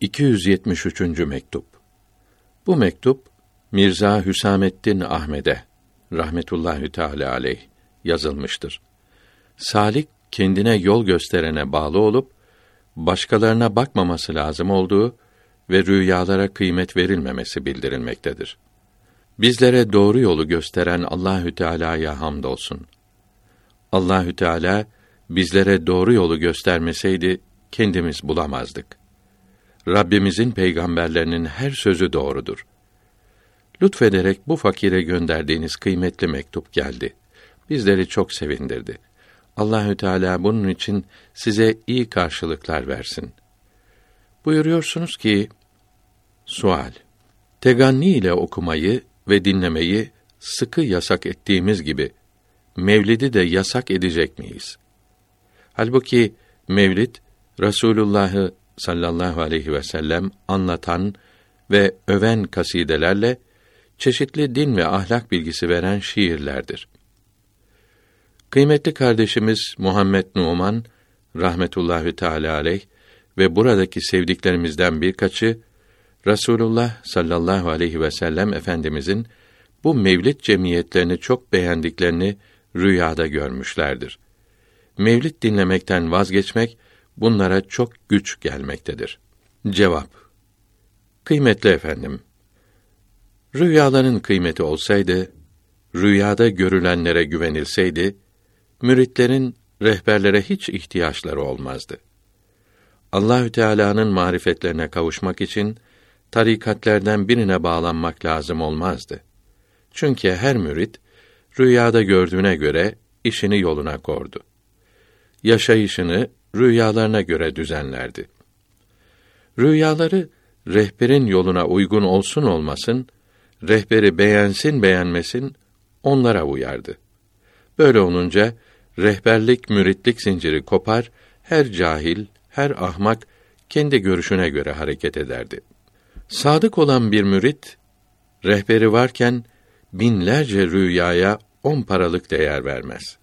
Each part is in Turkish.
273. mektup. Bu mektup Mirza Hüsamettin Ahmed'e rahmetullahi teala aleyh yazılmıştır. Salik kendine yol gösterene bağlı olup başkalarına bakmaması lazım olduğu ve rüyalara kıymet verilmemesi bildirilmektedir. Bizlere doğru yolu gösteren Allahü Teala'ya hamdolsun. Allahü Teala bizlere doğru yolu göstermeseydi kendimiz bulamazdık.'' Rabbimizin peygamberlerinin her sözü doğrudur. Lütfederek bu fakire gönderdiğiniz kıymetli mektup geldi. Bizleri çok sevindirdi. Allahü Teala bunun için size iyi karşılıklar versin. Buyuruyorsunuz ki sual Teganni ile okumayı ve dinlemeyi sıkı yasak ettiğimiz gibi Mevlid'i de yasak edecek miyiz? Halbuki Mevlid Resulullah'ı sallallahu aleyhi ve sellem anlatan ve öven kasidelerle çeşitli din ve ahlak bilgisi veren şiirlerdir. Kıymetli kardeşimiz Muhammed Numan rahmetullahi teala aleyh ve buradaki sevdiklerimizden birkaçı Rasulullah sallallahu aleyhi ve sellem efendimizin bu mevlid cemiyetlerini çok beğendiklerini rüyada görmüşlerdir. Mevlid dinlemekten vazgeçmek bunlara çok güç gelmektedir. Cevap Kıymetli efendim, rüyaların kıymeti olsaydı, rüyada görülenlere güvenilseydi, müritlerin rehberlere hiç ihtiyaçları olmazdı. Allahü Teala'nın marifetlerine kavuşmak için tarikatlerden birine bağlanmak lazım olmazdı. Çünkü her mürit rüyada gördüğüne göre işini yoluna kordu. Yaşayışını rüyalarına göre düzenlerdi. Rüyaları rehberin yoluna uygun olsun olmasın, rehberi beğensin beğenmesin onlara uyardı. Böyle olunca rehberlik müritlik zinciri kopar, her cahil, her ahmak kendi görüşüne göre hareket ederdi. Sadık olan bir mürit rehberi varken binlerce rüyaya on paralık değer vermez.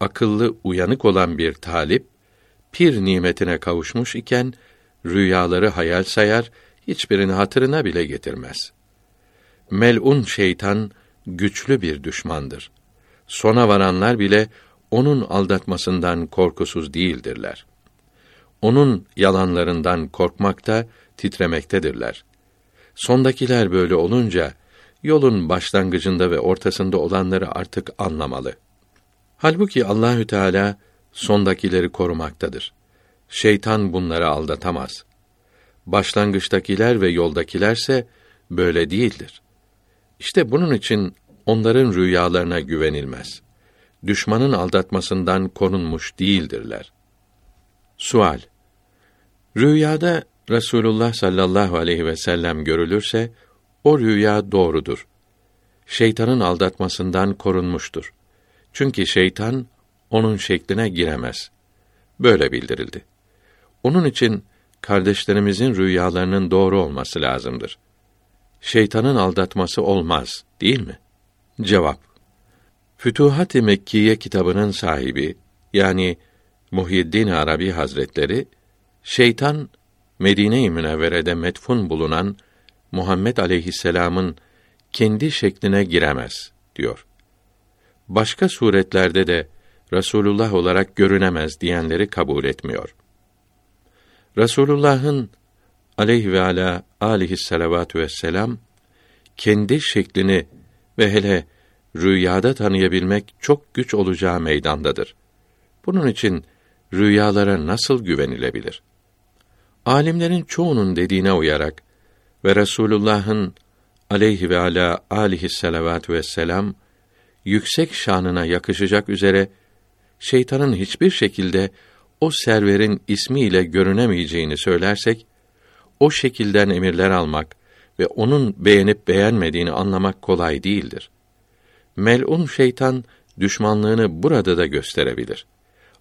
Akıllı, uyanık olan bir talip pir nimetine kavuşmuş iken rüyaları hayal sayar, hiçbirini hatırına bile getirmez. Melun şeytan güçlü bir düşmandır. Sona varanlar bile onun aldatmasından korkusuz değildirler. Onun yalanlarından korkmakta, titremektedirler. Sondakiler böyle olunca yolun başlangıcında ve ortasında olanları artık anlamalı. Halbuki Allahü Teala sondakileri korumaktadır. Şeytan bunları aldatamaz. Başlangıçtakiler ve yoldakilerse böyle değildir. İşte bunun için onların rüyalarına güvenilmez. Düşmanın aldatmasından korunmuş değildirler. Sual Rüyada Resulullah sallallahu aleyhi ve sellem görülürse o rüya doğrudur. Şeytanın aldatmasından korunmuştur. Çünkü şeytan onun şekline giremez. Böyle bildirildi. Onun için kardeşlerimizin rüyalarının doğru olması lazımdır. Şeytanın aldatması olmaz, değil mi? Cevap Fütuhat-ı Mekkiye kitabının sahibi yani Muhyiddin Arabi Hazretleri şeytan Medine-i Münevvere'de metfun bulunan Muhammed aleyhisselam'ın kendi şekline giremez diyor. Başka suretlerde de Resulullah olarak görünemez diyenleri kabul etmiyor. Resulullah'ın aleyhi ve ala alihi salavatü vesselam kendi şeklini ve hele rüyada tanıyabilmek çok güç olacağı meydandadır. Bunun için rüyalara nasıl güvenilebilir? Alimlerin çoğunun dediğine uyarak ve Resulullah'ın aleyhi ve ala alihi salavatü vesselam yüksek şanına yakışacak üzere şeytanın hiçbir şekilde o serverin ismiyle görünemeyeceğini söylersek, o şekilden emirler almak ve onun beğenip beğenmediğini anlamak kolay değildir. Mel'un şeytan düşmanlığını burada da gösterebilir.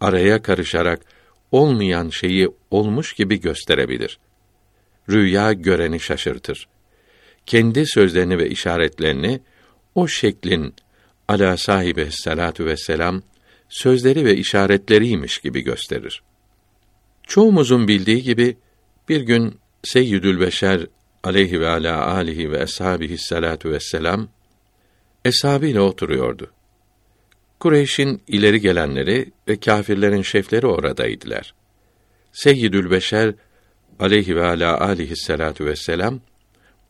Araya karışarak olmayan şeyi olmuş gibi gösterebilir. Rüya göreni şaşırtır. Kendi sözlerini ve işaretlerini o şeklin ala sahibi salatu ve selam sözleri ve işaretleriymiş gibi gösterir. Çoğumuzun bildiği gibi bir gün Seyyidül Beşer aleyhi ve ala alihi ve eshabihi salatu vesselam eshabıyla oturuyordu. Kureyş'in ileri gelenleri ve kâfirlerin şefleri oradaydılar. Seyyidül Beşer aleyhi ve ala alihi salatu vesselam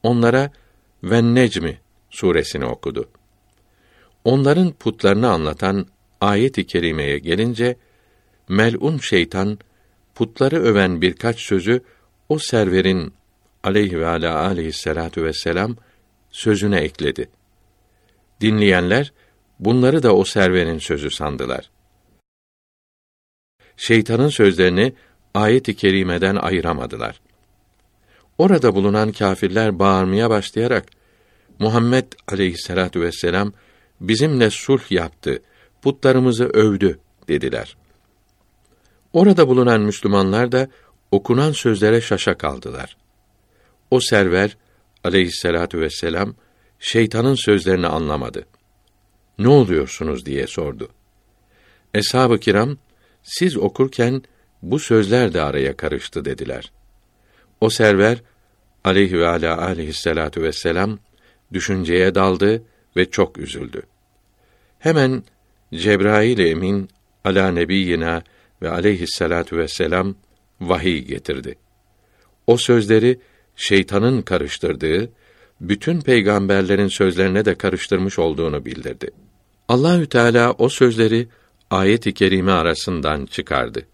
onlara ve Necmi suresini okudu. Onların putlarını anlatan ayet-i kerimeye gelince melun şeytan putları öven birkaç sözü o serverin aleyhi ve ala aleyhissalatu vesselam sözüne ekledi. Dinleyenler bunları da o serverin sözü sandılar. Şeytanın sözlerini ayet-i kerimeden ayıramadılar. Orada bulunan kâfirler bağırmaya başlayarak Muhammed aleyhissalatu vesselam bizimle sulh yaptı, putlarımızı övdü dediler. Orada bulunan Müslümanlar da okunan sözlere şaşa kaldılar. O server aleyhissalatu vesselam şeytanın sözlerini anlamadı. Ne oluyorsunuz diye sordu. Eshab-ı kiram siz okurken bu sözler de araya karıştı dediler. O server aleyhi ve ala aleyhissalatu vesselam düşünceye daldı ve çok üzüldü. Hemen Cebrail emin ala nebiyina ve aleyhissalatu vesselam vahiy getirdi. O sözleri şeytanın karıştırdığı, bütün peygamberlerin sözlerine de karıştırmış olduğunu bildirdi. Allahü Teala o sözleri ayet-i kerime arasından çıkardı.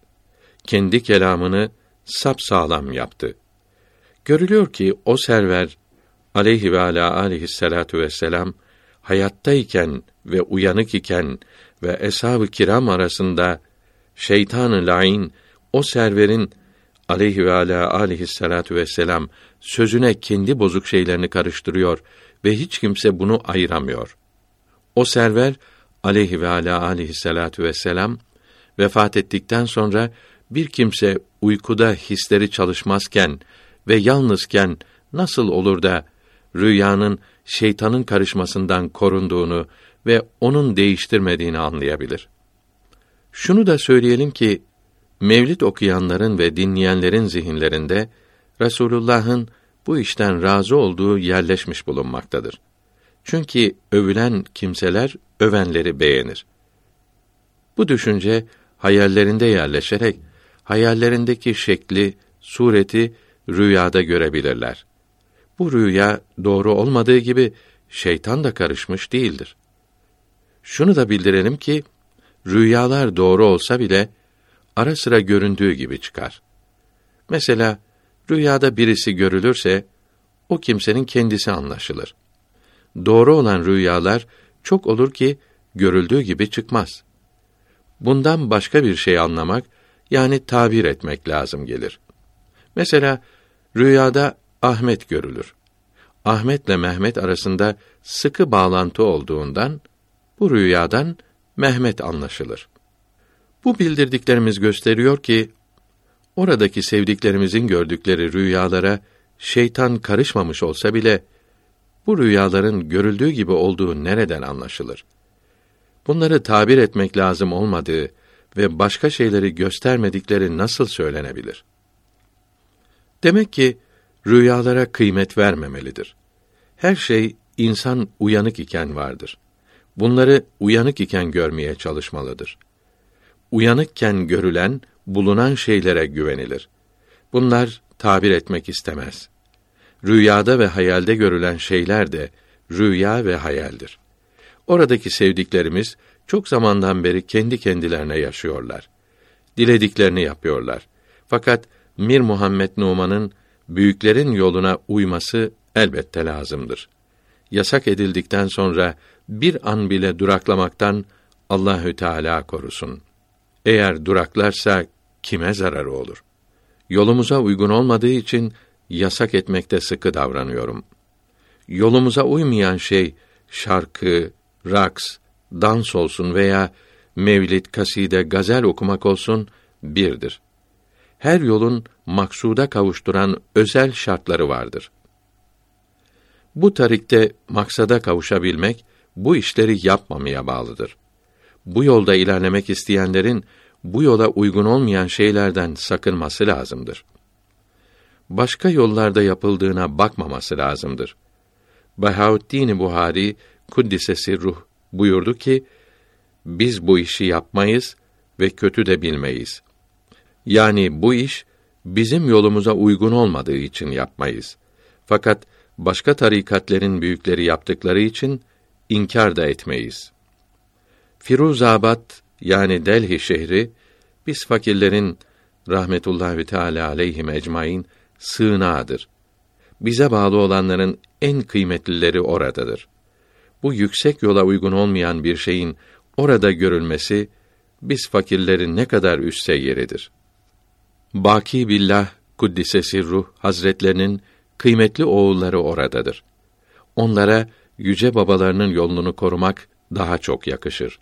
Kendi kelamını sap sağlam yaptı. Görülüyor ki o server aleyhi ve ala aleyhissalatu vesselam hayattayken ve uyanık iken ve eshab-ı kiram arasında şeytan-ı lain o serverin aleyhi ve ala aleyhissalatu vesselam sözüne kendi bozuk şeylerini karıştırıyor ve hiç kimse bunu ayıramıyor. O server aleyhi ve ala aleyhissalatu vesselam vefat ettikten sonra bir kimse uykuda hisleri çalışmazken ve yalnızken nasıl olur da rüyanın şeytanın karışmasından korunduğunu ve onun değiştirmediğini anlayabilir. Şunu da söyleyelim ki Mevlid okuyanların ve dinleyenlerin zihinlerinde Resulullah'ın bu işten razı olduğu yerleşmiş bulunmaktadır. Çünkü övülen kimseler övenleri beğenir. Bu düşünce hayallerinde yerleşerek hayallerindeki şekli, sureti rüyada görebilirler. Bu rüya doğru olmadığı gibi şeytan da karışmış değildir. Şunu da bildirelim ki rüyalar doğru olsa bile ara sıra göründüğü gibi çıkar. Mesela rüyada birisi görülürse o kimsenin kendisi anlaşılır. Doğru olan rüyalar çok olur ki görüldüğü gibi çıkmaz. Bundan başka bir şey anlamak yani tabir etmek lazım gelir. Mesela rüyada Ahmet görülür. Ahmet'le Mehmet arasında sıkı bağlantı olduğundan bu rüyadan Mehmet anlaşılır. Bu bildirdiklerimiz gösteriyor ki oradaki sevdiklerimizin gördükleri rüyalara şeytan karışmamış olsa bile bu rüyaların görüldüğü gibi olduğu nereden anlaşılır? Bunları tabir etmek lazım olmadığı ve başka şeyleri göstermedikleri nasıl söylenebilir? Demek ki rüyalara kıymet vermemelidir. Her şey insan uyanık iken vardır. Bunları uyanık iken görmeye çalışmalıdır. Uyanıkken görülen, bulunan şeylere güvenilir. Bunlar tabir etmek istemez. Rüyada ve hayalde görülen şeyler de rüya ve hayaldir. Oradaki sevdiklerimiz çok zamandan beri kendi kendilerine yaşıyorlar. Dilediklerini yapıyorlar. Fakat Mir Muhammed Numan'ın büyüklerin yoluna uyması elbette lazımdır. Yasak edildikten sonra bir an bile duraklamaktan Allahü Teala korusun. Eğer duraklarsa kime zararı olur? Yolumuza uygun olmadığı için yasak etmekte sıkı davranıyorum. Yolumuza uymayan şey şarkı, raks, dans olsun veya mevlid, kaside, gazel okumak olsun birdir. Her yolun maksuda kavuşturan özel şartları vardır. Bu tarikte maksada kavuşabilmek bu işleri yapmamaya bağlıdır. Bu yolda ilerlemek isteyenlerin bu yola uygun olmayan şeylerden sakınması lazımdır. başka yollarda yapıldığına bakmaması lazımdır. Bahaüddin Buhari kuddise ruh buyurdu ki biz bu işi yapmayız ve kötü de bilmeyiz. Yani bu iş bizim yolumuza uygun olmadığı için yapmayız. Fakat başka tarikatlerin büyükleri yaptıkları için inkar da etmeyiz. Firuzabad yani Delhi şehri biz fakirlerin rahmetullahi teala aleyhim ecmaîn sığınağıdır. Bize bağlı olanların en kıymetlileri oradadır. Bu yüksek yola uygun olmayan bir şeyin orada görülmesi biz fakirlerin ne kadar üstse yeridir. Baki billah kuddise sirruh hazretlerinin kıymetli oğulları oradadır. Onlara yüce babalarının yolunu korumak daha çok yakışır.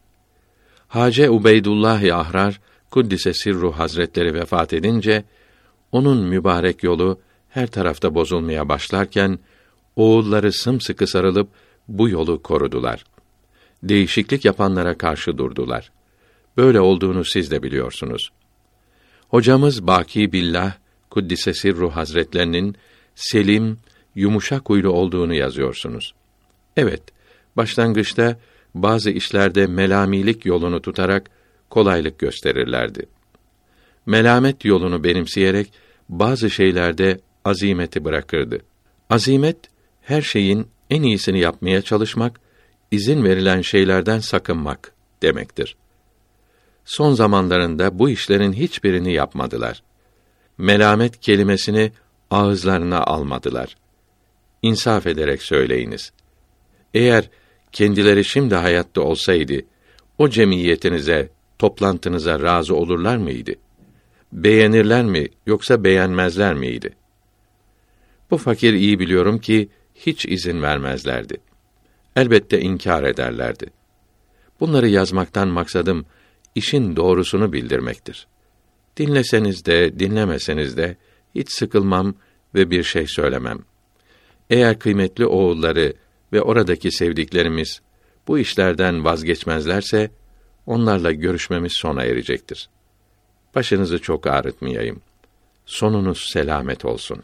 Hace Ubeydullah Ahrar kuddise sirruh hazretleri vefat edince onun mübarek yolu her tarafta bozulmaya başlarken oğulları sımsıkı sarılıp bu yolu korudular. Değişiklik yapanlara karşı durdular. Böyle olduğunu siz de biliyorsunuz. Hocamız Baki Billah Kuddise Sirru Hazretlerinin selim, yumuşak huylu olduğunu yazıyorsunuz. Evet, başlangıçta bazı işlerde melamilik yolunu tutarak kolaylık gösterirlerdi. Melamet yolunu benimseyerek bazı şeylerde azimeti bırakırdı. Azimet her şeyin en iyisini yapmaya çalışmak, izin verilen şeylerden sakınmak demektir. Son zamanlarında bu işlerin hiçbirini yapmadılar. Melamet kelimesini ağızlarına almadılar. İnsaf ederek söyleyiniz. Eğer kendileri şimdi hayatta olsaydı, o cemiyetinize, toplantınıza razı olurlar mıydı? Beğenirler mi yoksa beğenmezler miydi? Bu fakir iyi biliyorum ki hiç izin vermezlerdi. Elbette inkar ederlerdi. Bunları yazmaktan maksadım işin doğrusunu bildirmektir. Dinleseniz de dinlemeseniz de hiç sıkılmam ve bir şey söylemem. Eğer kıymetli oğulları ve oradaki sevdiklerimiz bu işlerden vazgeçmezlerse onlarla görüşmemiz sona erecektir. Başınızı çok ağrıtmayayım. Sonunuz selamet olsun.